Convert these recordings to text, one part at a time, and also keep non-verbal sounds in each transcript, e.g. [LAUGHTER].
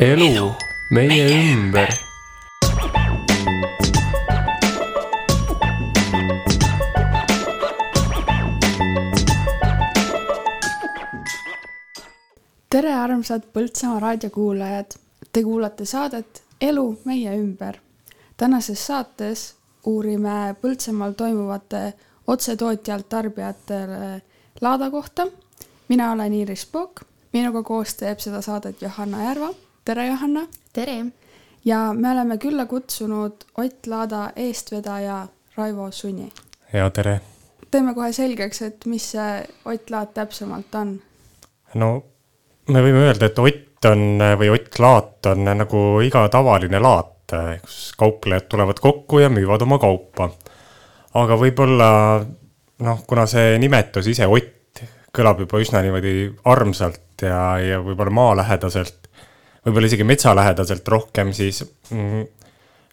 elu meie ümber tere, armsad Põltsamaa raadiokuulajad. Te kuulate saadet Elu meie ümber. tänases saates uurime Põltsamaal toimuvate otsetootjalt tarbijatele laada kohta. mina olen Iiris Pook, minuga koos teeb seda saadet Johanna Järva. Tere, Johanna. tere. ja me oleme külla kutsunud Ott Laada eestvedaja Raivo Suni. ja tere. teeme kohe selgeks, et mis see Ott Laat täpsemalt on. no me võime öelda, et Ott on või Ott Laat on nagu iga tavaline laat, kus kauplejad tulevad kokku ja müüvad oma kaupa. aga võib-olla noh, kuna see nimetus ise Ott kõlab juba üsna niimoodi armsalt ja, ja võib-olla maalähedaselt, võib-olla isegi metsalähedaselt rohkem, siis mm,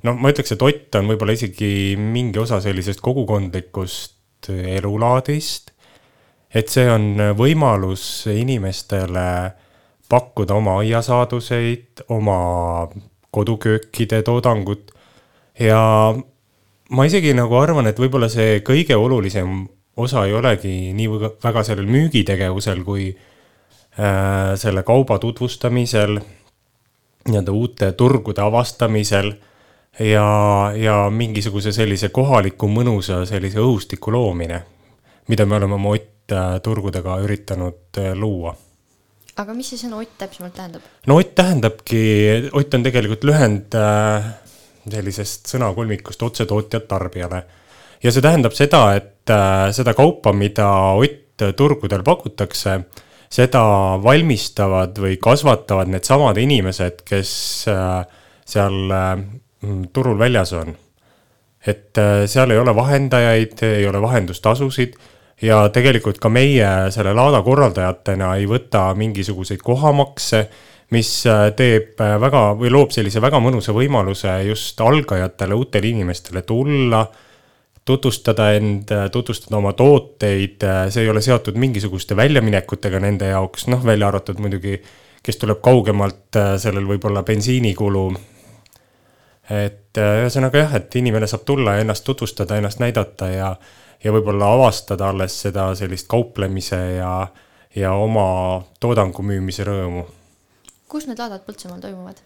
noh, ma ütleks, et Ott on võib-olla isegi mingi osa sellisest kogukondlikust elulaadist. et see on võimalus inimestele pakkuda oma aiasaaduseid, oma koduköökide toodangut ja ma isegi nagu arvan, et võib-olla see kõige olulisem osa ei olegi nii väga sellel müügitegevusel kui äh, selle kauba tutvustamisel, nii-öelda uute turgude avastamisel ja, ja mingisuguse sellise kohaliku mõnusa sellise õhustiku loomine, mida me oleme oma Ott äh, turgudega üritanud äh, luua aga mis see sõna Ott täpsemalt tähendab? no Ott tähendabki, Ott on tegelikult lühend äh, sellisest sõnakolmikust otsetootjad tarbijale. ja see tähendab seda, et seda kaupa, mida Ott turgudel pakutakse, seda valmistavad või kasvatavad needsamad inimesed, kes äh, seal turul väljas on. et seal ei ole vahendajaid, ei ole vahendustasusid ja tegelikult ka meie selle laada korraldajatena ei võta mingisuguseid kohamakse, mis äh, teeb äh, väga või loob sellise väga mõnusa võimaluse just algajatele, uutele inimestele tulla, tutvustada end, tutvustada oma tooteid, see ei ole seotud mingisuguste väljaminekutega nende jaoks, noh, välja arvatud muidugi, kes tuleb kaugemalt, sellel võib olla bensiinikulu. et ühesõnaga jah, et inimene saab tulla ja ennast tutvustada, ennast näidata ja ja võib-olla avastada alles seda sellist kauplemise ja, ja oma toodangu müümise rõõmu. kus need laadad Põltsamaal toimuvad?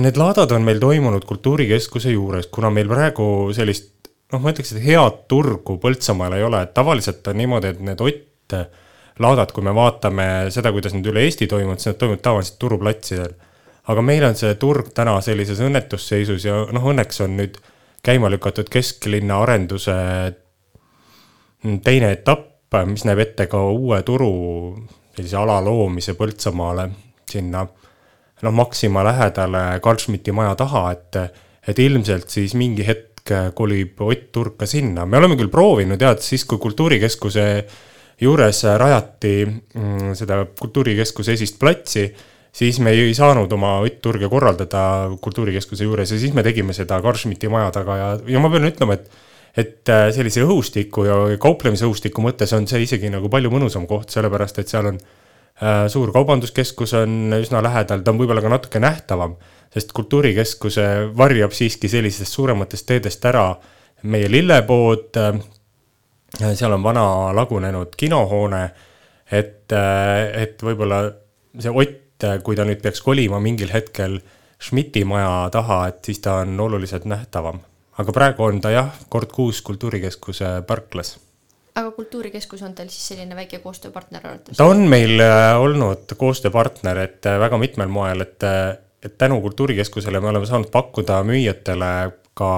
Need laadad on meil toimunud Kultuurikeskuse juures, kuna meil praegu sellist noh, ma ütleks, et head turgu Põltsamaal ei ole, et tavaliselt on niimoodi, et need Ott laadad, kui me vaatame seda, kuidas need üle Eesti toimuvad, siis nad toimuvad tavaliselt turuplatsidel. aga meil on see turg täna sellises õnnetusseisus ja noh, õnneks on nüüd käima lükatud kesklinna arenduse teine etapp, mis näeb ette ka uue turu sellise ala loomise Põltsamaale sinna noh, Maxima lähedale Carl Schmitti maja taha, et, et ilmselt siis mingi hetk kolib Ott Turk ka sinna. me oleme küll proovinud jah, et siis, kui Kultuurikeskuse juures rajati mm, seda Kultuurikeskuse esist platsi, siis me ei saanud oma Ott Turge korraldada Kultuurikeskuse juures ja siis me tegime seda Carl Schmitti maja taga ja, ja ma pean ütlema, et et äh, sellise õhustiku ja kauplemisõhustiku mõttes on see isegi nagu palju mõnusam koht, sellepärast et seal on äh, suur kaubanduskeskus on üsna lähedal, ta on võib-olla ka natuke nähtavam, sest kultuurikeskuse varjab siiski sellistest suurematest teedest ära meie lillepood. Äh, seal on vana lagunenud kinohoone, et, et võib-olla see Ott, kui ta nüüd peaks kolima mingil hetkel Schmidti maja taha, et siis ta on oluliselt nähtavam aga praegu on ta jah, kord kuus Kultuurikeskuse parklas. Aga Kultuurikeskus on teil siis selline väike koostööpartner arvates? ta on meil äh, olnud koostööpartner, et äh, väga mitmel moel, et, äh, et tänu Kultuurikeskusele me oleme saanud pakkuda müüjatele ka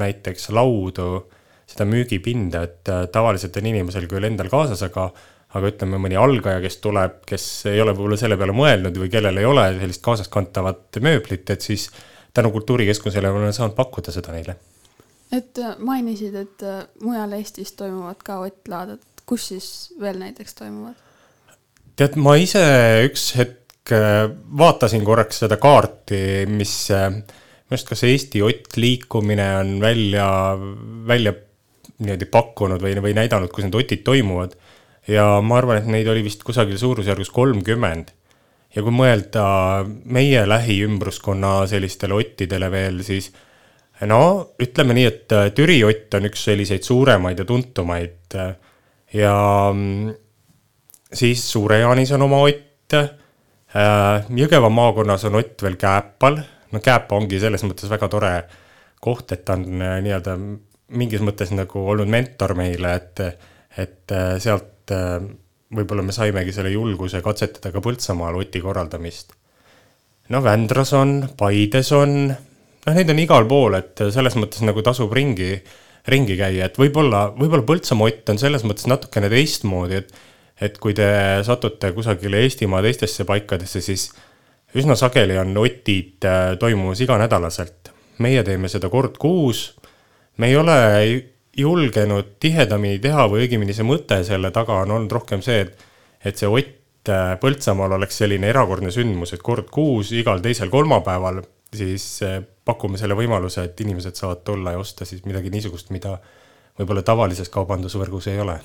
näiteks laudu, seda müügipinda, et tavaliselt on inimesel küll endal kaasas, aga aga ütleme, mõni algaja, kes tuleb, kes ei ole võib-olla selle peale mõelnud või kellel ei ole sellist kaasaskantavat mööblit, et siis tänu Kultuurikeskusele oleme saanud pakkuda seda neile et äh, mainisid, et äh, mujal Eestis toimuvad ka ottlaadad, kus siis veel näiteks toimuvad? tead, ma ise üks hetk äh, vaatasin korraks seda kaarti, mis minu arust kas Eesti Ott liikumine on välja, välja niimoodi pakkunud või, või näidanud, kus need otid toimuvad. ja ma arvan, et neid oli vist kusagil suurusjärgus kolmkümmend. ja kui mõelda meie lähiümbruskonna sellistele ottidele veel, siis no ütleme nii, et Türi ott on üks selliseid suuremaid ja tuntumaid ja mm, siis Suure-Jaanis on oma ott. Jõgeva maakonnas on ott veel Kääpal, no Kääpa ongi selles mõttes väga tore koht, et ta on nii-öelda mingis mõttes nagu olnud mentor meile, et, et sealt võib-olla me saimegi selle julguse katsetada ka Põltsamaal oti korraldamist. no Vändras on, Paides on, noh, neid on igal pool, et selles mõttes nagu tasub ringi, ringi käia, et võib-olla, võib-olla Põltsamaa ott on selles mõttes natukene teistmoodi, et et kui te satute kusagile Eestimaa teistesse paikadesse, siis üsna sageli on otid äh, toimumas iganädalaselt. meie teeme seda kord kuus, me ei ole julgenud tihedamini teha või õigemini see mõte selle taga on olnud rohkem see, et, et see Ott äh, Põltsamaal oleks selline erakordne sündmus, et kord kuus igal teisel kolmapäeval siis äh, pakume selle võimaluse, et inimesed saavad tulla ja osta siis midagi niisugust, mida võib-olla tavalises kaubandusvõrgus ei ole.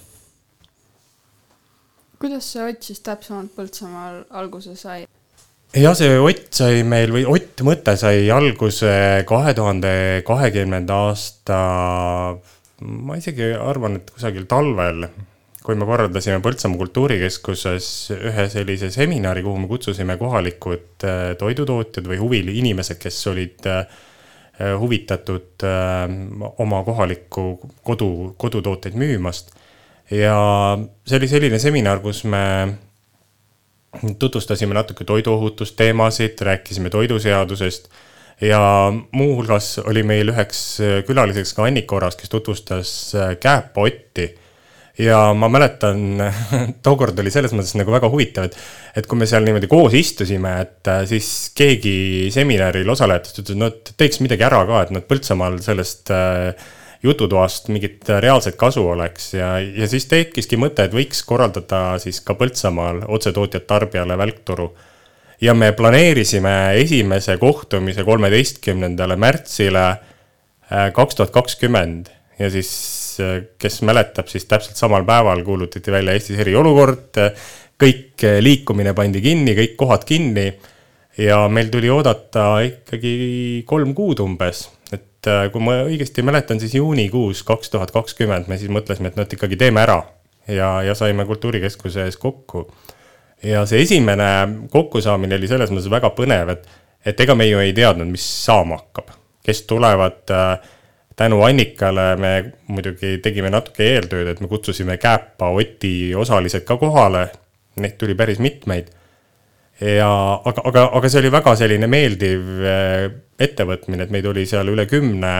kuidas see Ott siis täpsemalt Põltsamaal alguse sai? jah, see Ott sai meil või Ott mõte sai alguse kahe tuhande kahekümnenda aasta ma isegi arvan, et kusagil talvel, kui me korraldasime Põltsamaa Kultuurikeskuses ühe sellise seminari, kuhu me kutsusime kohalikud äh, toidutootjad või huvili inimesed, kes olid äh, huvitatud äh, oma kohalikku kodu, kodutooteid müümast. ja see oli selline seminar, kus me tutvustasime natuke toiduohutusteemasid, rääkisime toiduseadusest ja muuhulgas oli meil üheks külaliseks ka Annika Oras, kes tutvustas kääpaotti ja ma mäletan, [LAUGHS] tookord oli selles mõttes nagu väga huvitav, et, et kui me seal niimoodi koos istusime, et äh, siis keegi seminaril osalejatest ütles, no et teeks midagi ära ka, et noh, Põltsamaal sellest jututoast mingit reaalset kasu oleks. Ja, ja siis tekkiski mõte, et võiks korraldada siis ka Põltsamaal otsetootjat tarbijale välkturu ja me planeerisime esimese kohtumise kolmeteistkümnendale märtsile äh, kaks tuhat kakskümmend. Ja siis, äh, kes mäletab, siis täpselt samal päeval kuulutati välja Eestis eriolukord, kõik äh, liikumine pandi kinni, kõik kohad kinni ja meil tuli oodata ikkagi kolm kuud umbes, et kui ma õigesti mäletan, siis juunikuus kaks tuhat kakskümmend me siis mõtlesime, et noh, et ikkagi teeme ära ja, ja saime Kultuurikeskuse ees kokku ja see esimene kokkusaamine oli selles mõttes väga põnev, et, et ega me ju ei teadnud, mis saama hakkab. kes tulevad äh, tänu Annikale me muidugi tegime natuke eeltööd, et me kutsusime Kääpa Oti osalised ka kohale, neid tuli päris mitmeid. ja aga, aga, aga see oli väga selline meeldiv äh, ettevõtmine, et meid oli seal üle kümne,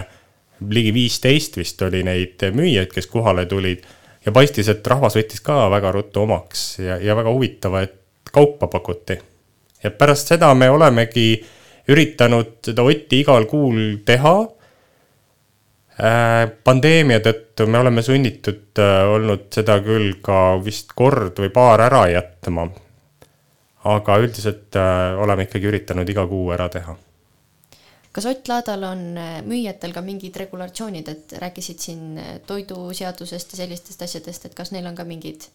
ligi viisteist vist oli neid müüjaid, kes kohale tulid ja paistis, et rahvas võttis ka väga ruttu omaks ja, ja väga huvitavaid kaupa pakuti. ja pärast seda me olemegi üritanud seda Otti igal kuul teha. Äh, pandeemia tõttu me oleme sunnitud äh, olnud seda küll ka vist kord või paar ära jätma. aga üldiselt äh, oleme ikkagi üritanud iga kuu ära teha kas Ott Laadal on müüjatel ka mingid regulatsioonid, et rääkisid siin toiduseadusest ja sellistest asjadest, et kas neil on ka mingid,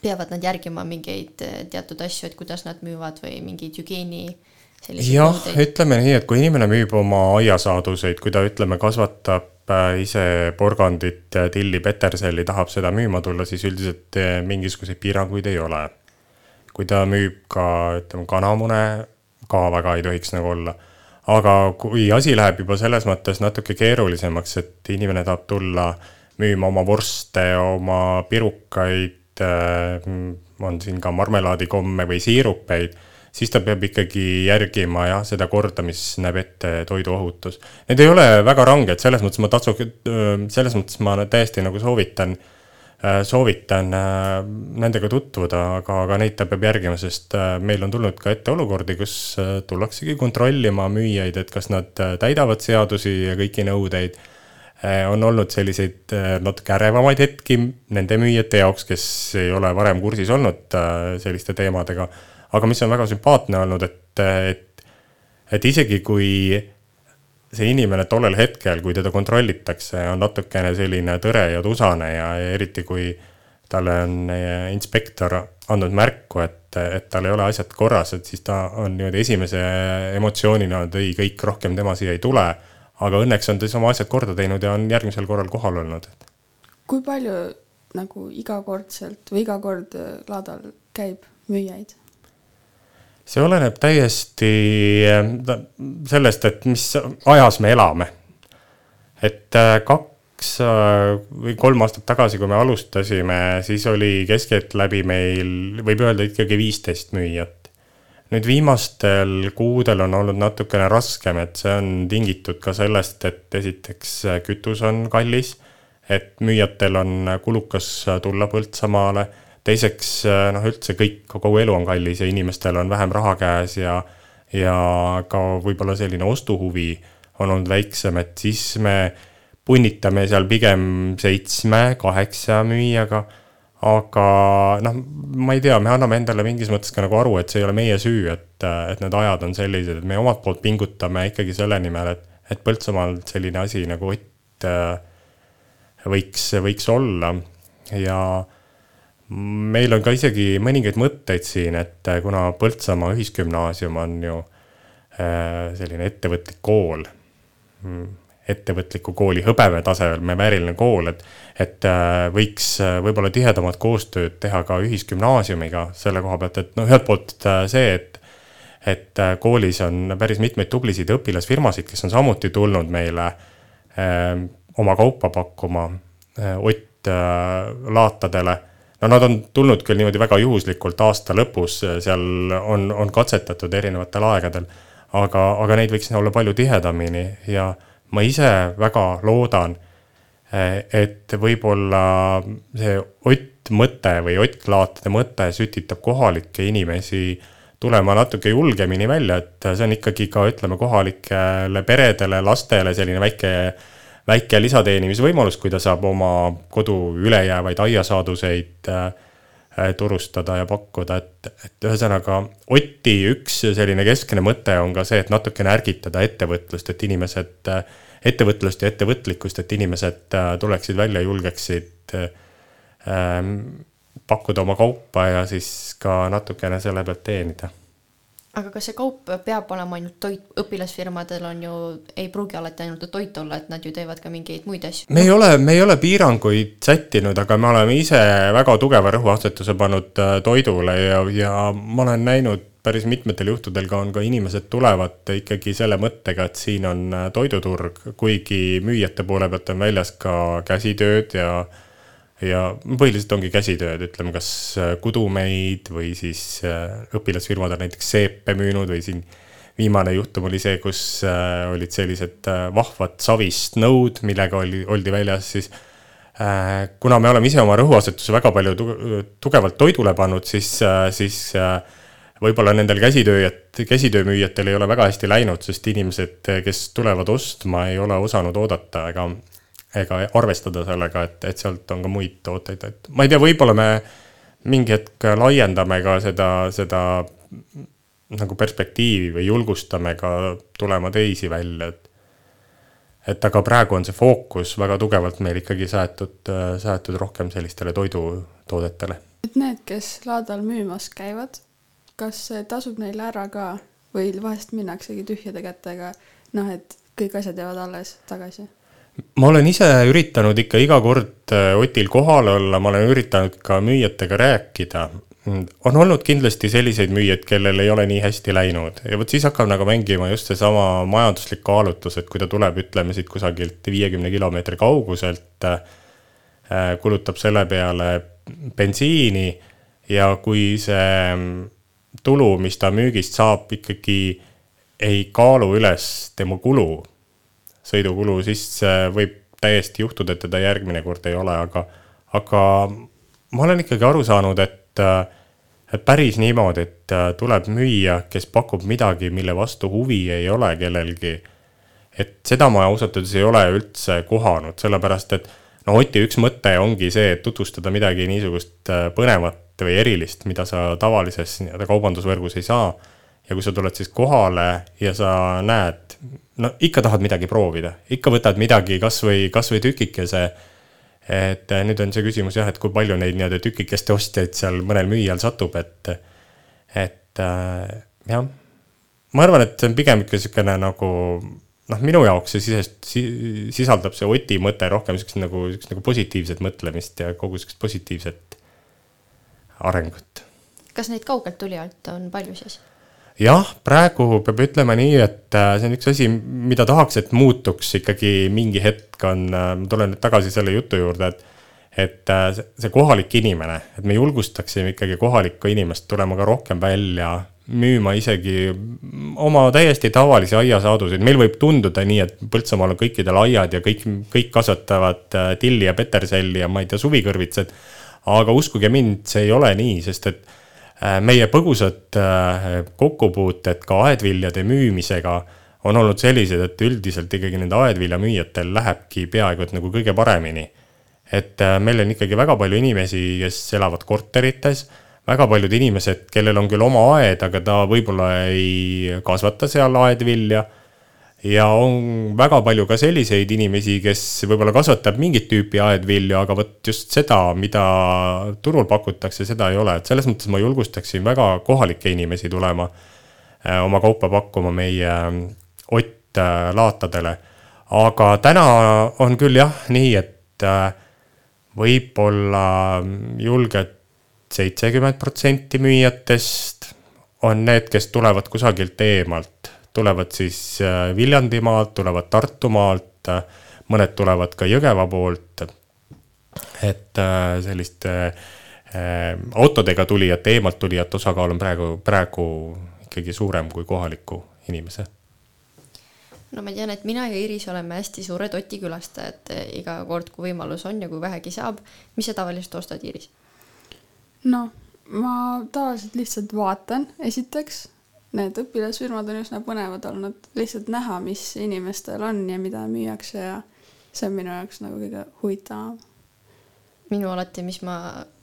peavad nad järgima mingeid teatud asju, et kuidas nad müüvad või mingeid hügieeni jah, ütleme nii, et kui inimene müüb oma aiasaaduseid, kui ta ütleme, kasvatab ise porgandit, tilli, peterselli, tahab seda müüma tulla, siis üldiselt mingisuguseid piiranguid ei ole. kui ta müüb ka ütleme kanamune, ka väga ei tohiks nagu olla aga kui asi läheb juba selles mõttes natuke keerulisemaks, et inimene tahab tulla müüma oma vorste, oma pirukaid, äh, on siin ka marmelaadikomme või siirupeid, siis ta peab ikkagi järgima jah, seda korda, mis näeb ette toiduohutus. Need ei ole väga ranged, selles mõttes ma tatsu-, selles mõttes ma täiesti nagu soovitan äh, Äh, soovitan äh, nendega tutvuda, aga, aga neid ta peab järgima, sest äh, meil on tulnud ka ette olukordi, kus tullaksegi kontrollima müüjaid, et kas nad täidavad seadusi ja kõiki nõudeid. on olnud selliseid natuke ärevamaid hetki nende müüjate jaoks, kes ei ole varem kursis olnud selliste teemadega. Aga mis on väga sümpaatne olnud, et, et, et isegi kui see inimene tollel hetkel, kui teda kontrollitakse, on natukene selline tõre ja tusane ja, eriti kui talle on äh, inspektor andnud märku, et, et tal ei ole asjad korras, et siis ta on niimoodi esimese emotsioonina, et ei, kõik rohkem tema siia ei tule. aga õnneks on ta siis oma asjad korda teinud ja on järgmisel korral kohal olnud. kui palju nagu igakordselt või iga kord äh, laadal käib müüjaid? See oleneb täiesti äh, sellest, et mis ajas me elame. et kaks kaks äh, või kolm aastat tagasi, kui me alustasime, siis oli keskeltläbi meil, võib öelda ikkagi viisteist müüjat. nüüd viimastel kuudel on olnud natukene raskem, et see on tingitud ka sellest, et esiteks äh, kütus on kallis, et müüjatel on kulukas tulla Põltsamaale, teiseks äh, noh, üldse kõik, kogu elu on kallis ja inimestel on vähem raha käes ja, ja ka võib-olla selline ostuhuvi on olnud väiksem, et siis me punnitame seal pigem seitsme-kaheksa müüjaga. aga noh, ma ei tea, me anname endale mingis mõttes ka nagu aru, et see ei ole meie süü, et, et need ajad on sellised, et me omalt poolt pingutame ikkagi selle nimel, et, et Põltsamaal selline asi nagu Ott äh, võiks, võiks olla ja meil on ka isegi mõningaid mõtteid siin, et kuna Põltsamaa Ühisgümnaasium on ju äh, selline ettevõtlik kool mm, ettevõtliku kooli hõbemetasemel vääriline kool, et, et äh, võiks äh, võib-olla tihedamat koostööd teha ka ühisgümnaasiumiga selle koha pealt, et noh, ühelt poolt äh, see, et et koolis on päris mitmeid tublisid õpilasfirmasid, kes on samuti tulnud meile öö, oma kaupa pakkuma Ott laatadele no nad on tulnud küll niimoodi väga juhuslikult aasta lõpus, seal on, on katsetatud erinevatel aegadel, aga, aga neid võiks olla palju tihedamini ja äh, ma ise väga loodan, et võib-olla see Ott mõte või Ott Laatide mõte sütitab kohalikke inimesi tulema natuke julgemini välja, et see on ikkagi ka ütleme kohalikele peredele, lastele selline väike, väike lisateenimisvõimalus, kui ta saab oma kodu ülejäävaid aiasaaduseid äh, turustada ja pakkuda, et, et ühesõnaga Oti üks selline keskne mõte on ka see, et natukene ärgitada ettevõtlust, et inimesed äh, ettevõtlust ja ettevõtlikkust, et inimesed äh, tuleksid välja, julgeksid ähm, pakkuda oma kaupa ja siis ka natukene selle pealt teenida aga kas see kaup peab olema ainult toit, õpilasfirmadel on ju, ei pruugi alati ainult toit olla, et nad ju teevad ka mingeid muid asju? me ei ole, me ei ole piiranguid sättinud, aga me oleme ise väga tugeva rõhuasetuse pannud äh, toidule ja, ja ma olen näinud päris mitmetel juhtudel ka on ka inimesed tulevad ikkagi selle mõttega, et siin on äh, toiduturg, kuigi müüjate poole pealt on väljas ka käsitööd ja ja põhiliselt ongi käsitööd, ütleme, kas äh, kudumeid või siis äh, õpilasfirmad on näiteks seepe müünud või siin viimane juhtum oli see, kus olid sellised vahvad savist nõud, millega oli, oldi väljas siis kuna me oleme ise oma rõhuasetuse väga palju tugevalt toidule pannud, siis, siis võib-olla nendel käsitööjat-, käsitöömüüjatel ei ole väga hästi läinud, sest inimesed, kes tulevad ostma, ei ole osanud oodata ega, ega arvestada sellega, et, et sealt on ka muid tooteid, et ma ei tea, võib-olla me mingi hetk laiendame ka seda, seda nagu perspektiivi või julgustame ka tulema teisi välja, et et aga praegu on see fookus väga tugevalt meil ikkagi saetud, saetud rohkem sellistele toidutoodetele. et need, kes laadal müümas käivad kas tasub neile ära ka või vahest minnaksegi tühjade kätega, noh, et kõik asjad jäävad alles tagasi? Ma olen ise üritanud ikka iga kord äh, Otil kohal olla, ma olen üritanud ka müüjatega rääkida. on olnud kindlasti selliseid müüjaid, kellel ei ole nii hästi läinud ja vot siis hakkab nagu mängima just seesama majanduslik kaalutlus, et kui ta tuleb, ütleme siit kusagilt viiekümne kilomeetri kauguselt, äh, kulutab selle peale bensiini ja kui see tulu, mis ta müügist saab, ikkagi ei kaalu üles tema kulu, sõidukulu, siis võib täiesti juhtuda, et teda järgmine kord ei ole, aga, aga ma olen ikkagi aru saanud, et, et päris niimoodi, et tuleb müüja, kes pakub midagi, mille vastu huvi ei ole kellelgi. et seda ma ausalt öeldes ei ole üldse kohanud, sellepärast et no Oti üks mõte ongi see, et tutvustada midagi niisugust põnevat või erilist, mida sa tavalises nii-öelda kaubandusvõrgus ei saa. Ja kui sa tuled siis kohale ja sa näed, no ikka tahad midagi proovida, ikka võtad midagi kasvõi, kasvõi tükikese et äh, nüüd on see küsimus jah, et kui palju neid nii-öelda tükikeste ostjaid seal mõnel müüjal satub, et, et äh, jah. ma arvan, et see on pigem ikka niisugune nagu noh, minu jaoks see sisest si,, sisaldab see Oti mõte rohkem niisugust nagu, niisugust nagu positiivset mõtlemist ja kogu niisugust positiivset arengut. kas neid kaugelt tulijalt on palju siis? Jah, praegu peab ütlema nii, et äh, see on üks asi, mida tahaks, et muutuks ikkagi mingi hetk on, äh, ma tulen nüüd tagasi selle jutu juurde, et et äh, see kohalik inimene, et me julgustaksime ikkagi kohalikku inimest tulema ka rohkem välja, müüma isegi oma täiesti tavalisi aiasaaduseid, meil võib tunduda nii, et Põltsamaal on kõikidel aiad ja kõik, kõik kasvatavad tilli ja peterselli ja ma ei tea, suvikõrvitsad. aga uskuge mind, see ei ole nii, sest et meie põgusad äh, kokkupuuted ka aedviljade müümisega on olnud sellised, et üldiselt ikkagi nende aedviljamüüjatel lähebki peaaegu et nagu kõige paremini. et äh, meil on ikkagi väga palju inimesi, kes elavad korterites, väga paljud inimesed, kellel on küll oma aed, aga ta võib-olla ei kasvata seal aedvilja ja on väga palju ka selliseid inimesi, kes võib-olla kasvatab mingit tüüpi aedvilju, aga vot just seda, mida turul pakutakse, seda ei ole, et selles mõttes ma julgustaksin väga kohalikke inimesi tulema äh, oma kaupa pakkuma meie äh, Ott äh, laatadele. aga täna on küll jah nii, et võib-olla julgelt seitsekümmend protsenti müüjatest on need, kes tulevad kusagilt eemalt tulevad siis äh, Viljandimaalt, tulevad Tartumaalt, äh, mõned tulevad ka Jõgeva poolt. et äh, selliste autodega tulijate, eemalt tulijate osakaal on praegu, praegu ikkagi suurem kui kohaliku inimese no ma tean, et mina ja Iris oleme hästi suured Oti külastajad iga kord, kui võimalus on ja kui vähegi saab. mis sa tavaliselt ostad, Iris? noh, ma tavaliselt lihtsalt vaatan, esiteks need õpilasfirmad on üsna põnevad olnud, lihtsalt näha, mis inimestel on ja mida müüakse ja see on minu jaoks nagu kõige huvitavam. minu alati, mis ma,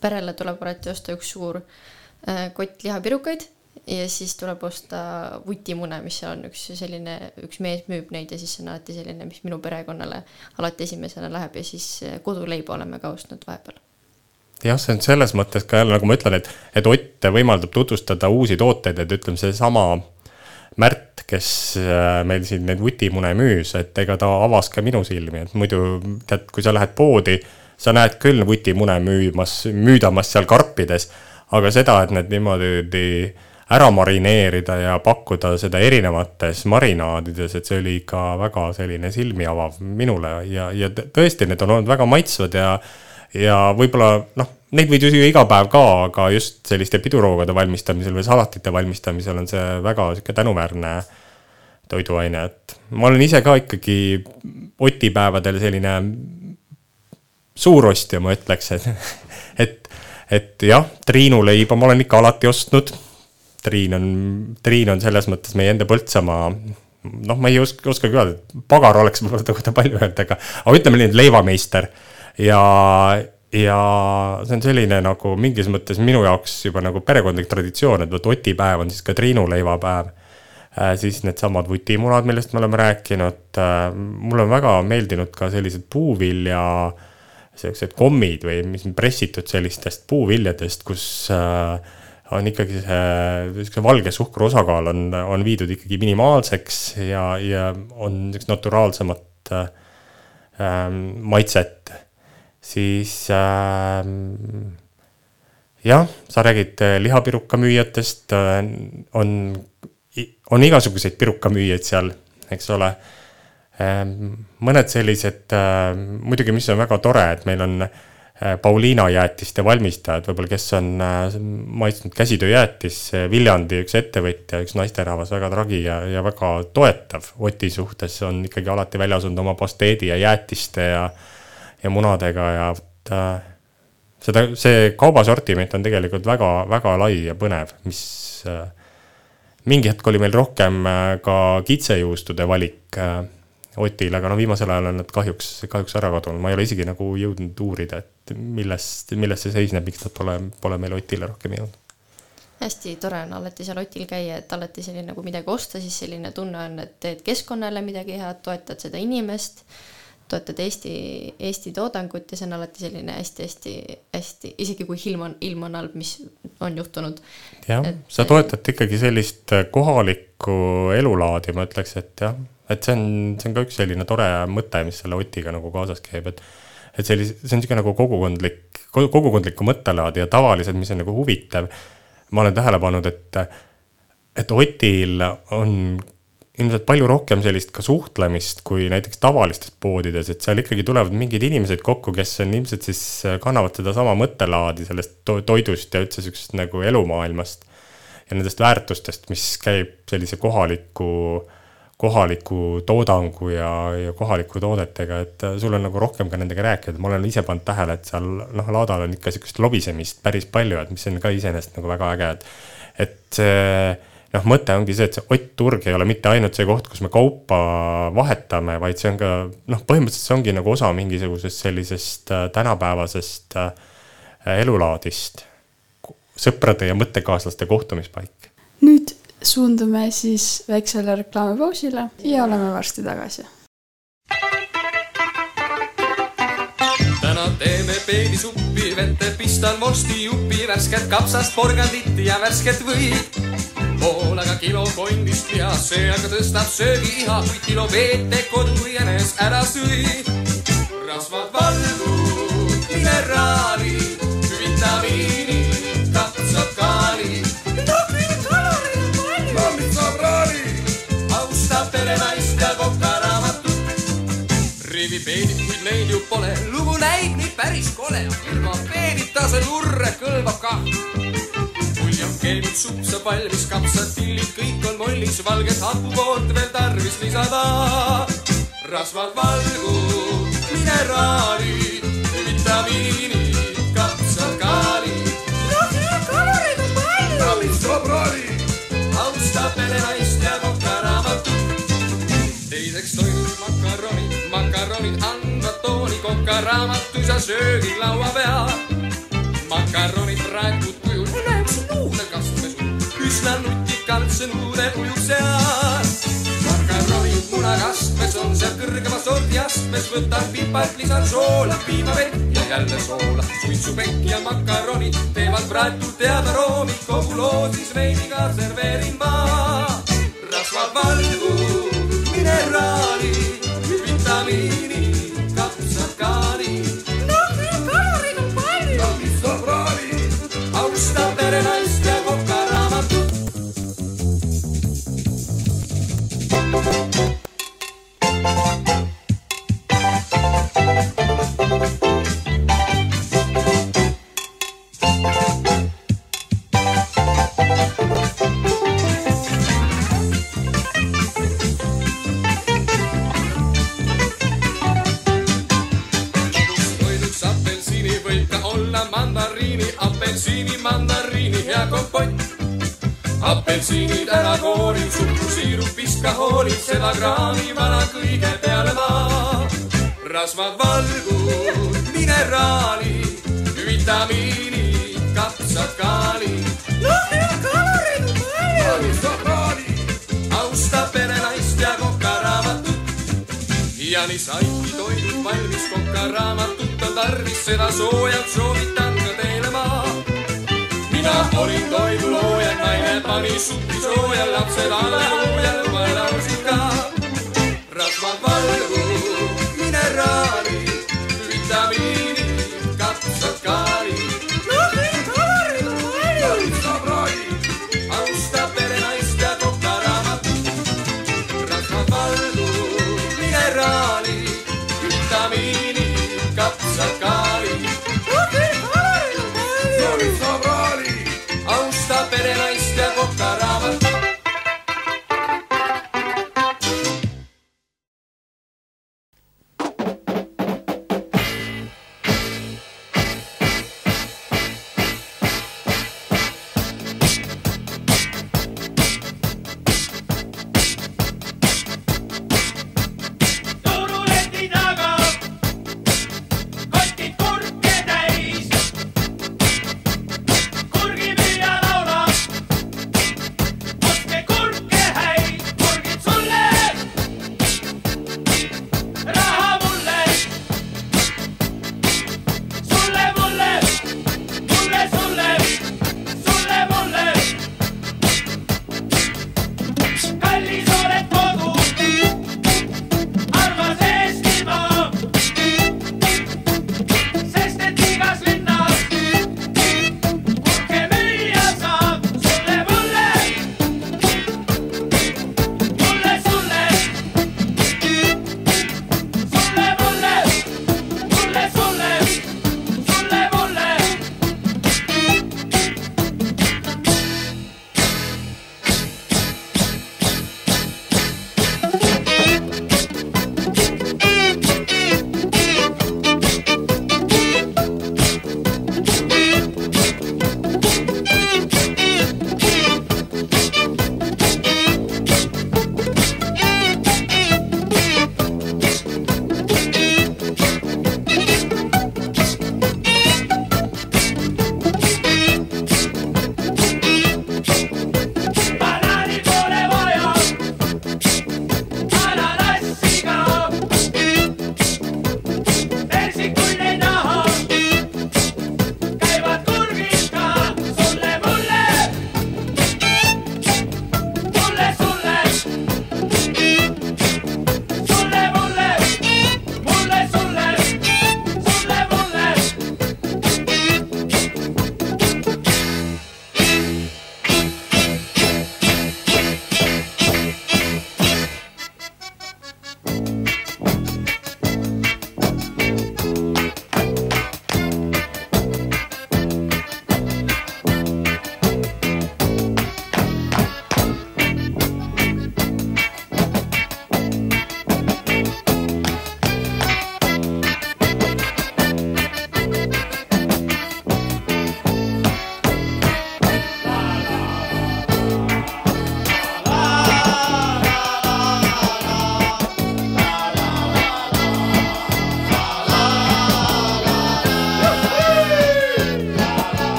perele tuleb alati osta üks suur äh, kott lihapirukaid ja siis tuleb osta vutimune, mis seal on üks selline, üks mees müüb neid ja siis see on alati selline, mis minu perekonnale alati esimesena läheb ja siis äh, koduleiba oleme ka ostnud vahepeal jah, see on selles mõttes ka jälle, nagu ma ütlen, et, et Ott võimaldab tutvustada uusi tooteid, et ütleme, seesama Märt, kes äh, meil siin neid vutimune müüs, et ega ta avas ka minu silmi, et muidu tead, kui sa lähed poodi, sa näed küll vutimune müümas, müüdamas seal karpides, aga seda, et need niimoodi ära marineerida ja pakkuda seda erinevates marinaadides, et see oli ikka väga selline silmi avav minule ja, ja tõesti, need on olnud väga maitsvad ja ja võib-olla noh, neid võid ju süüa iga päev ka, aga just selliste piduroogade valmistamisel või salatite valmistamisel on see väga sihuke tänuväärne toiduaine, et ma olen ise ka ikkagi otipäevadel selline suurostja, ma ütleks, et, [LAUGHS] et, et jah, Triinu leiba ma olen ikka alati ostnud. Triin on, Triin on selles mõttes meie enda Põltsamaa noh, ma ei oska, oskagi öelda, pagar oleks võib-olla [LAUGHS] ta palju öelda, aga, aga ütleme nii, et leivameister ja, ja see on selline nagu mingis mõttes minu jaoks juba nagu perekondlik traditsioon, et vot otipäev on siis ka Triinu leivapäev äh,. siis needsamad vutimunad, millest me oleme rääkinud äh,. mulle on väga meeldinud ka sellised puuvilja sellised kommid või mis on pressitud sellistest puuviljadest, kus äh, on ikkagi see, see valge suhkru osakaal on, on viidud ikkagi minimaalseks ja, ja on niisugust naturaalsemat äh, maitset siis äh, jah, sa räägid äh, lihapiruka müüjatest äh,, on, on igasuguseid pirukamüüjaid seal, eks ole äh,. mõned sellised äh,, muidugi, mis on väga tore, et meil on Pauliina jäätiste valmistajad, võib-olla kes on maitsnud käsitööjäätis, Viljandi üks ettevõtja, üks naisterahvas, väga tragi ja, ja väga toetav Oti suhtes, on ikkagi alati väljas olnud oma pasteedi ja jäätiste ja äh, ja munadega ja äh, seda, see kaubasortiment on tegelikult väga-väga lai ja põnev, mis äh, mingi hetk oli meil rohkem äh, ka kitsejuustude valik äh, Otil, aga no viimasel ajal on nad kahjuks, kahjuks ära kadunud, ma ei ole isegi nagu jõudnud uurida, et millest, milles see seisneb, miks nad pole, pole meil Otile rohkem jõudnud. Hästi tore on alati seal Otil käia, et alati selline, kui midagi osta, siis selline tunne on, et teed keskkonnale midagi head, toetad seda inimest toetad Eesti, Eesti toodangut ja see on alati selline hästi-hästi-hästi, isegi kui ilm on, ilm on halb, mis on juhtunud. jah, sa toetad ikkagi sellist kohalikku elulaadi, ma ütleks, et jah, et see on, see on ka üks selline tore mõte, mis selle Otiga nagu kaasas käib, et et sellise, see on niisugune nagu kogukondlik, kogukondlikku mõttelaadi ja tavaliselt, mis on nagu huvitav, ma olen tähele pannud, et et Otil on ilmselt palju rohkem sellist ka suhtlemist kui näiteks tavalistes poodides, et seal ikkagi tulevad mingid inimesed kokku, kes on ilmselt siis, äh, kannavad sedasama mõttelaadi sellest to toidust ja üldse sihukesest nagu elumaailmast. ja nendest väärtustest, mis käib sellise kohaliku, kohaliku toodangu ja, ja kohaliku toodetega, et äh, sul on nagu rohkem ka nendega rääkida, ma olen ise pannud tähele, et seal noh, laadal on ikka sihukest lobisemist päris palju, et mis on ka iseenesest nagu väga äge, et, et see noh, mõte ongi see, et see Ott Turg ei ole mitte ainult see koht, kus me kaupa vahetame, vaid see on ka noh, põhimõtteliselt see ongi nagu osa mingisugusest sellisest äh, tänapäevasest äh, elulaadist. sõprade ja mõttekaaslaste kohtumispaik. nüüd suundume siis väiksele reklaamipausile ja oleme varsti tagasi. täna teeme peedisuppi, vette pistan vorstijupi, värsket kapsast, porgandit ja värsket võid poolaga kilo kondist liha, see aga tõstab söögiiha, kuid kilo veete kodu jänes ära sõi. rasvad valgud, mineraalid, vitamiinid, kapsad, kaalid. austab perenaist ja kokaraamatut. rivipeedid, kuid neid ju pole, lugu näib nii päris kole, ilma peedita see lurre kõlbab kah keemib, supp saab valmis, kapsad, tillid, kõik on mollis, valget hapukoort veel tarvis lisada. rasvad, valgud, mineraalid, vitamiinid, kapsad, kaalid. noh, ja kaloreid on palju. ravib sobraali, austab perenaist ja koka raamatut. teiseks toidud makaronid, makaronid andvad tooni koka raamatus ja söögilaua peal. makaronid praegu üsna nutikalt see nuudel ujub seal. makaronid munakastmes on seal kõrgema sordiastmes, võtan pipart, lisan soola, piimavett ja jälle soola. suitsupekk ja makaronid teevad praetult head aroomi, kogu loo siis veidiga serveerin ma. rasvad valgu, mineraalid, nii saidki toidud valmis, kokaraamatut on tarvis, seda soojalt soovitan ka teile ma mina olin toidulooja, naine pani suppi sooja, lapsed alleluuja, ma laulsin ka. Thanks.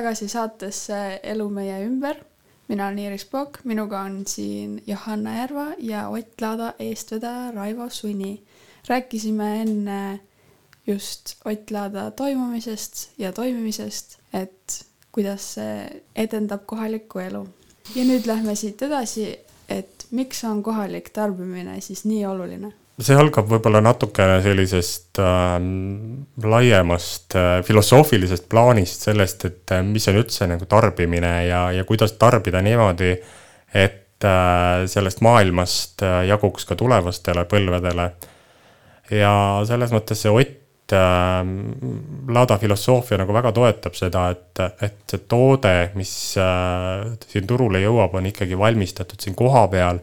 Tagasi saatesse Elu meie ümber. mina olen Iiris Pokk, minuga on siin Johanna Järva ja Ott Laada eestvedaja Raivo Suni. rääkisime enne just Ott Laada toimumisest ja toimimisest, et kuidas see edendab kohalikku elu. ja nüüd lähme siit edasi, et miks on kohalik tarbimine siis nii oluline? See algab võib-olla natukene sellisest äh, laiemast äh, filosoofilisest plaanist, sellest, et äh, mis on üldse nagu tarbimine ja, ja kuidas tarbida niimoodi, et äh, sellest maailmast äh, jaguks ka tulevastele põlvedele. ja selles mõttes see Ott äh, Laada filosoofia nagu väga toetab seda, et, et see toode, mis äh, siin turule jõuab, on ikkagi valmistatud siin kohapeal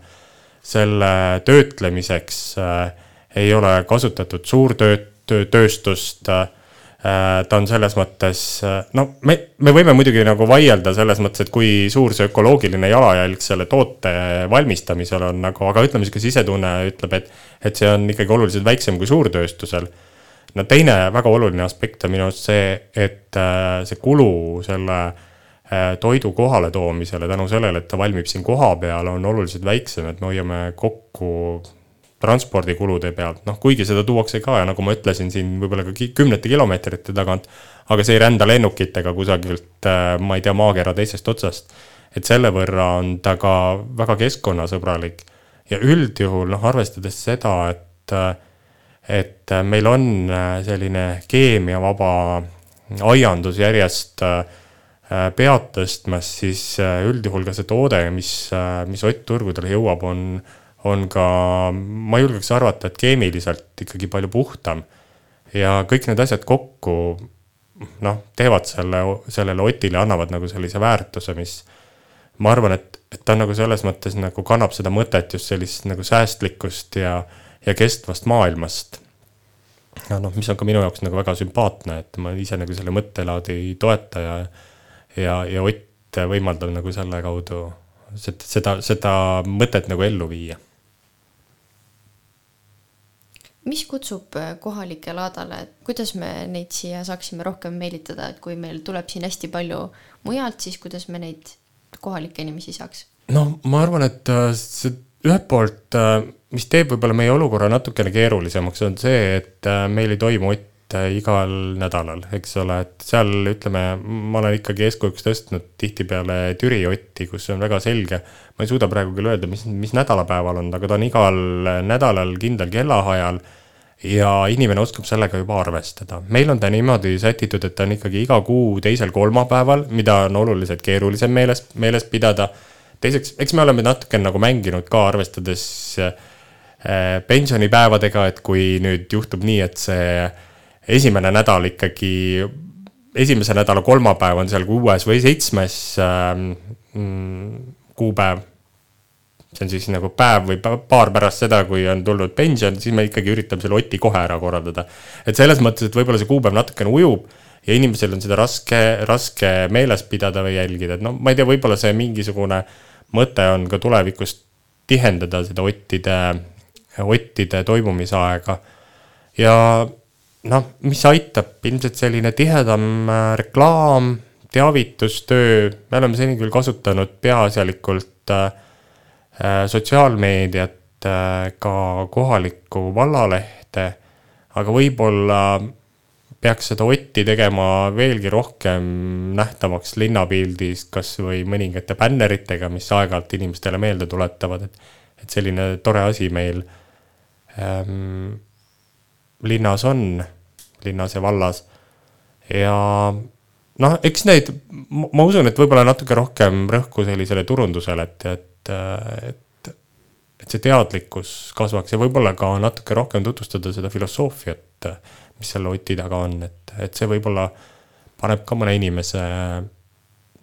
selle töötlemiseks äh, ei ole kasutatud suurtööt-, tööstust äh,. ta on selles mõttes äh,, no me, me võime muidugi nagu vaielda selles mõttes, et kui suur see ökoloogiline jalajälg selle toote valmistamisel on nagu, aga ütleme, sihuke sisetunne ütleb, et, et see on ikkagi oluliselt väiksem kui suurtööstusel. no teine väga oluline aspekt on minu arust see, et see kulu selle äh, toidu kohaletoomisele tänu sellele, et ta valmib siin kohapeal, on oluliselt väiksem, et me hoiame kokku transpordikulude pealt, noh kuigi seda tuuakse ka ja nagu ma ütlesin siin võib-olla ka kümnete kilomeetrite tagant, aga see ei rända lennukitega kusagilt, ma ei tea, maakera teisest otsast. et selle võrra on ta ka väga keskkonnasõbralik ja üldjuhul noh, arvestades seda, et et meil on selline keemiavaba aiandus järjest äh, pead tõstmas, siis äh, üldjuhul ka see toode, mis, mis Ott turgudele jõuab, on, on ka, ma julgeks arvata, et keemiliselt ikkagi palju puhtam. ja kõik need asjad kokku noh, teevad selle, sellele Otile annavad nagu sellise väärtuse, mis ma arvan, et, et ta nagu selles mõttes nagu kannab seda mõtet just sellist nagu säästlikkust ja, ja kestvast maailmast ja noh, mis on ka minu jaoks nagu väga sümpaatne, et ma ise nagu selle mõttelaadi toetaja ja, ja Ott võimaldab nagu selle kaudu seda, seda, mõtet nagu ellu viia. mis kutsub äh, kohalike laadale, et kuidas me neid siia saaksime rohkem meelitada, et kui meil tuleb siin hästi palju mujalt, siis kuidas me neid kohalikke inimesi saaks? no ma arvan, et äh, see ühelt poolt, mis teeb võib-olla meie olukorra natukene keerulisemaks, on see, et äh, meil ei toimu Ott äh, igal nädalal, eks ole, et seal ütleme, ma olen ikkagi eeskujuks tõstnud tihtipeale Türi Otti, kus on väga selge, ma ei suuda praegu küll öelda, mis, mis nädalapäeval on, aga ta on igal nädalal kindlal kellaajal ja inimene oskab sellega juba arvestada. meil on ta niimoodi sätitud, et ta on ikkagi iga kuu teisel kolmapäeval, mida on oluliselt keerulisem meeles, meeles pidada. teiseks, eks me oleme natuke nagu mänginud ka, arvestades äh, pensionipäevadega, et kui nüüd juhtub nii, et see esimene nädal ikkagi, esimese nädala kolmapäev on seal kuues või seitsmes äh, kuupäev see on siis nagu päev või pa- paar pärast seda, kui on tulnud pension, siis me ikkagi üritame selle Oti kohe ära korraldada. et selles mõttes, et võib-olla see kuupäev natukene ujub ja inimesel on seda raske, raske meeles pidada või jälgida, et no ma ei tea, võib-olla see mingisugune mõte on ka tulevikus tihendada seda Ottide, Ottide toimumisaega. ja noh, mis aitab, ilmselt selline tihedam äh, reklaam, teavitustöö, me oleme seni küll kasutanud peaasjalikult äh, äh, sotsiaalmeediat, ka kohalikku vallalehte, aga võib-olla peaks seda Otti tegema veelgi rohkem nähtavaks linnapildis, kas või mõningate bänneritega, mis aeg-ajalt inimestele meelde tuletavad, et, et selline tore asi meil ähm, linnas on, linnas ja vallas. ja noh, eks neid, ma usun, et võib-olla natuke rohkem rõhku sellisele turundusele, et, et, et, et see teadlikkus kasvaks ja võib-olla ka natuke rohkem tutvustada seda filosoofiat, mis selle Oti taga on, et, et see võib-olla paneb ka mõne inimese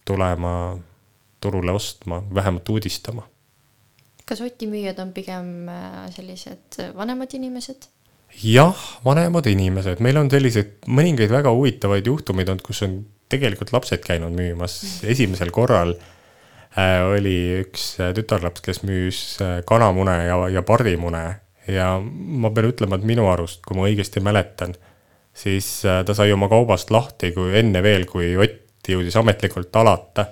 tulema turule ostma, vähemalt uudistama kas Oti müüjad on pigem äh, sellised vanemad inimesed? jah, vanemad inimesed, meil on selliseid mõningaid väga huvitavaid juhtumeid olnud, kus on tegelikult lapsed käinud müümas. esimesel korral äh, oli üks äh, tütarlaps, kes müüs äh, kanamune ja, ja pardimune ja ma pean ütlema, et minu arust, kui ma õigesti mäletan, siis äh, ta sai oma kaubast lahti, kui enne veel, kui Ott jõudis ametlikult alata.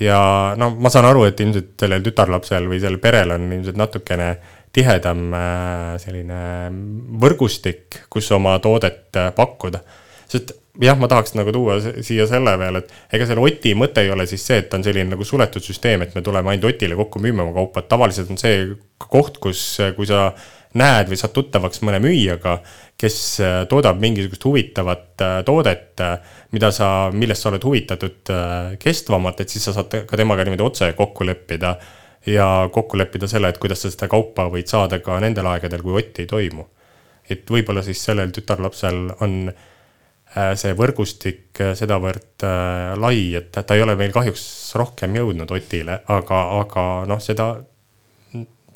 ja no ma saan aru, et ilmselt sellel tütarlapsel või sellel perel on ilmselt natukene tihedam äh, selline võrgustik, kus oma toodet äh, pakkuda. sest jah, ma tahaks nagu tuua siia selle veel, et ega selle Oti mõte ei ole siis see, et on selline nagu suletud süsteem, et me tuleme ainult Otile kokku müüma oma kaupa, et tavaliselt on see koht, kus, kui sa näed või saad tuttavaks mõne müüjaga, kes äh, toodab mingisugust huvitavat äh, toodet, äh, mida sa, millest sa oled huvitatud kestvamalt, et siis sa saad ka temaga niimoodi otse kokku leppida ja kokku leppida selle, et kuidas sa seda kaupa võid saada ka nendel aegadel, kui Ott ei toimu. et võib-olla siis sellel tütarlapsel on see võrgustik sedavõrd lai, et ta ei ole meil kahjuks rohkem jõudnud Otile, aga, aga noh, seda,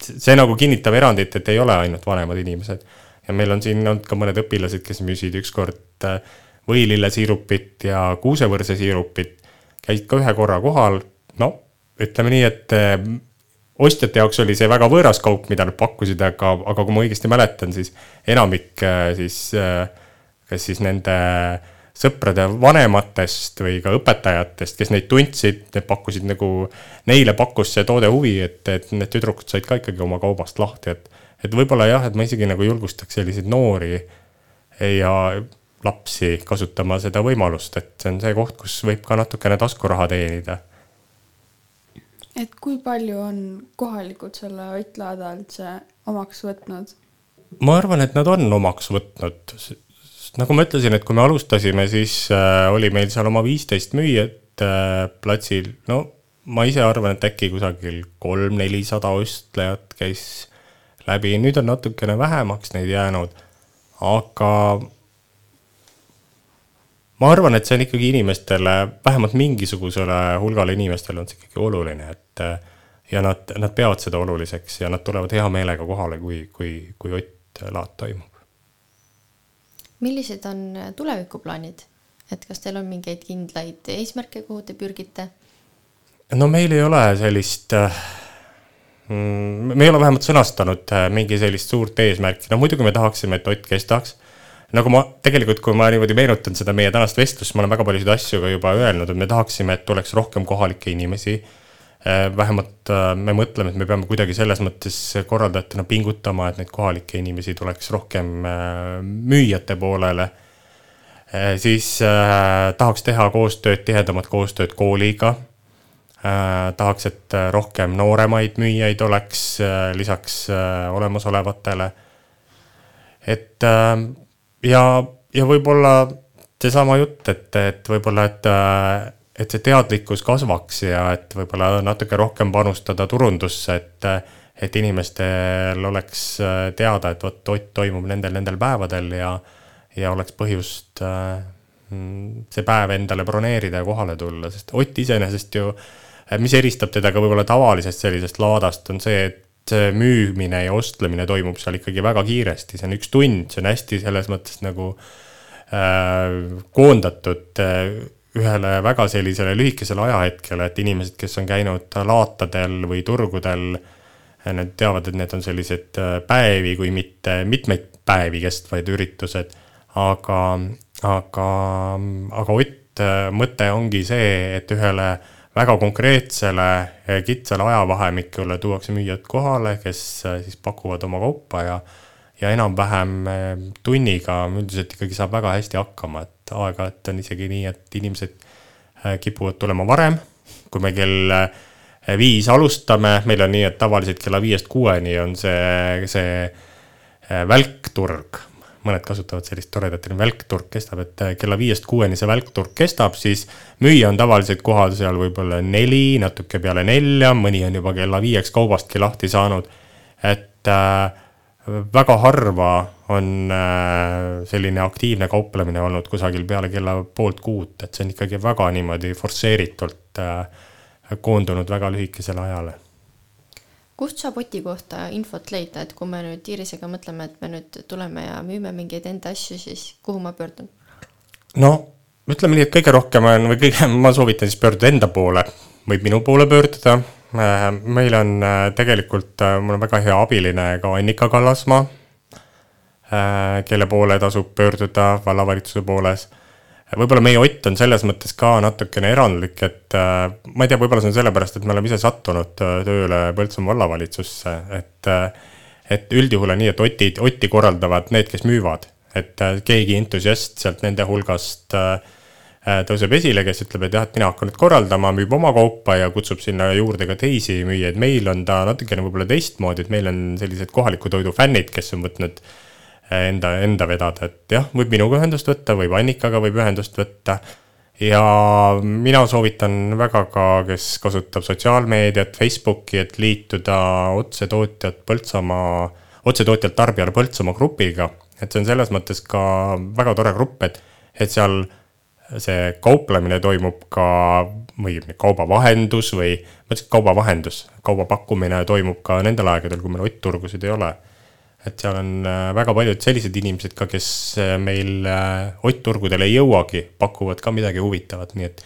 see nagu kinnitab erandit, et ei ole ainult vanemad inimesed. Ja meil on siin olnud ka mõned õpilased, kes müüsid ükskord äh, võilillesiirupit ja kuusevõrsesiirupit, käisid ka ühe korra kohal, no ütleme nii, et äh, ostjate jaoks oli see väga võõras kaup, mida nad pakkusid, aga, aga kui ma õigesti mäletan, siis enamik äh, siis, kas siis nende sõprade vanematest või ka õpetajatest, kes neid tundsid, need pakkusid nagu, neile pakkus see toode huvi, et, et need tüdrukud said ka ikkagi oma kaubast lahti, et et võib-olla jah, et ma isegi nagu julgustaks selliseid noori ja lapsi kasutama seda võimalust, et see on see koht, kus võib ka natukene taskuraha teenida. Et kui palju on kohalikud selle Ott Laada üldse omaks võtnud? ma arvan, et nad on omaks võtnud. nagu ma ütlesin, et kui me alustasime, siis äh, oli meil seal oma viisteist müüjat äh, platsil, no ma ise arvan, et äkki kusagil kolm-nelisada ostlejat käis läbi, nüüd on natukene vähemaks neid jäänud, aga ma arvan, et see on ikkagi inimestele, vähemalt mingisugusele hulgale inimestele on see ikkagi oluline, et ja nad, nad peavad seda oluliseks ja nad tulevad hea meelega kohale, kui, kui, kui Ott laat toimub. millised on tulevikuplaanid, et kas teil on mingeid kindlaid eesmärke, kuhu te pürgite? no meil ei ole sellist äh, Mm, me ei ole vähemalt sõnastanud äh, mingi sellist suurt eesmärki, no muidugi me tahaksime, et Ott kestaks. Nagu ma tegelikult, kui ma niimoodi meenutan seda meie tänast vestlust, ma olen väga paljusid asju ka juba öelnud, et me tahaksime, et oleks rohkem kohalikke inimesi. Äh, vähemalt äh, me mõtleme, et me peame kuidagi selles mõttes korraldajatena pingutama, et neid kohalikke inimesi tuleks rohkem müüjate poolele. siis tahaks teha koostööd, tihedamat koostööd kooliga Äh, tahaks, et äh, rohkem nooremaid müüjaid oleks äh, lisaks olemasolevatele. et ja, ja võib-olla seesama jutt, et, et võib-olla, et, et see teadlikkus kasvaks ja et võib-olla natuke rohkem panustada turundusse, et, et inimestel oleks teada, et vot Ott toimub nendel, nendel päevadel ja, ja oleks põhjust see päev endale broneerida ja kohale tulla, sest Ott iseenesest ju äh, mis eristab teda ka võib-olla tavalisest sellisest laadast, on see, et see müümine ja ostlemine toimub seal ikkagi väga kiiresti, see on üks tund, see on hästi selles mõttes nagu äh, koondatud äh, ühele väga sellisele lühikesele ajahetkele, et inimesed, kes on käinud laatadel või turgudel, äh, need teavad, et need on sellised äh, päevi, kui mitte mitmeid päevi kestvaid üritused. aga, aga, aga Ott, äh, mõte ongi see, et ühele äh, väga konkreetsele kitsale ajavahemikule tuuakse müüjad kohale, kes äh, siis pakuvad oma kaupa ja ja enam-vähem äh, tunniga üldiselt ikkagi saab väga hästi hakkama, et aeg-ajalt on isegi nii, et inimesed kipuvad tulema varem, kui me kell viis alustame, meil on nii, et tavaliselt kella viiest kuueni on see, see välkturg mõned kasutavad sellist toredat välkturg kestab, et äh, kella viiest kuueni see välkturg kestab, siis müüja on tavaliselt kohal seal võib-olla neli, natuke peale nelja, mõni on juba kella viieks kaubastki lahti saanud. et äh, väga harva on äh, selline aktiivne kauplemine olnud kusagil peale kella poolt kuut, et see on ikkagi väga niimoodi forsseeritult äh, koondunud väga lühikesele ajale kust saab Oti kohta infot leida, et kui me nüüd Iirisega mõtleme, et me nüüd tuleme ja müüme mingeid enda asju, siis kuhu ma pöördun? no ütleme nii, et kõige rohkem on või kõige, ma soovitan siis pöörduda enda poole, võib minu poole pöörduda. Äh, meil on äh, tegelikult, äh, mul on väga hea abiline ka Annika Kallasmaa, kelle poole tasub pöörduda vallavalitsuse pooles. Võib-olla meie Ott on selles mõttes ka natukene erandlik, et äh, ma ei tea, võib-olla see on sellepärast, et me oleme ise sattunud äh, tööle Põltsamaa vallavalitsusse, et äh, et üldjuhul on nii, et Oti, Otti korraldavad need, kes müüvad, et keegi entusiast sealt nende hulgast tõuseb esile, kes ütleb, et jah, et mina hakkan nüüd korraldama, müüb oma kaupa ja kutsub sinna juurde ka teisi müüjaid. meil on ta natukene võib-olla teistmoodi, et meil on sellised kohaliku toidu fännid, kes on võtnud äh, enda, enda vedada, et jah, võib minuga ühendust võtta, võib Annikaga võib ühendust võtta. ja mina soovitan väga ka, kes kasutab sotsiaalmeediat, Facebooki, et liituda otsetootjad Põltsamaa, otsetootjalt tarbijale Põltsamaa grupiga. et see on selles mõttes ka väga tore grupp, et, et seal see kauplemine toimub ka või kaubavahendus või, ma ütleks kaubavahendus, kauba pakkumine toimub ka nendel aegadel, kui meil ottturgusid ei ole. Et seal on äh, väga paljud sellised inimesed ka, kes äh, meil äh, ottturgudel ei jõuagi, pakuvad ka midagi huvitavat, nii et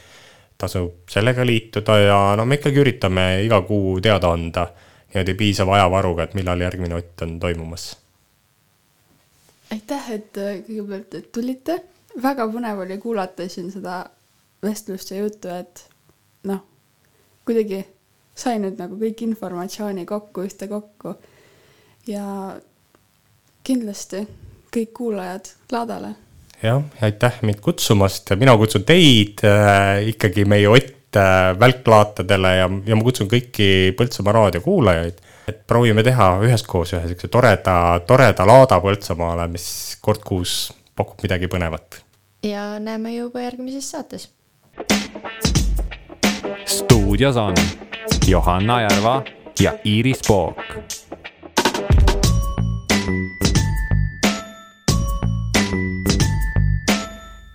tasub sellega liituda ja no me ikkagi üritame iga kuu teada anda niimoodi piisava ajavaruga, et millal järgmine ott on toimumas. aitäh, et kõigepealt, et tulite. väga põnev oli kuulata siin seda vestlust ja juttu, et noh, kuidagi sai nüüd nagu kõik informatsiooni kokku ühtekokku. ja kindlasti kõik kuulajad laadale. jah, aitäh mind kutsumast ja mina kutsun teid äh, ikkagi meie Ott äh, välklaatadele ja, ja ma kutsun kõiki Põltsamaa raadio kuulajaid. et proovime teha üheskoos ühe siukse toreda, toreda laada Põltsamaale, mis kord kuus pakub midagi põnevat. ja näeme juba järgmises saates. stuudios on Johanna Järva ja Iiris Pook.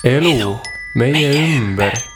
Elu meie ümber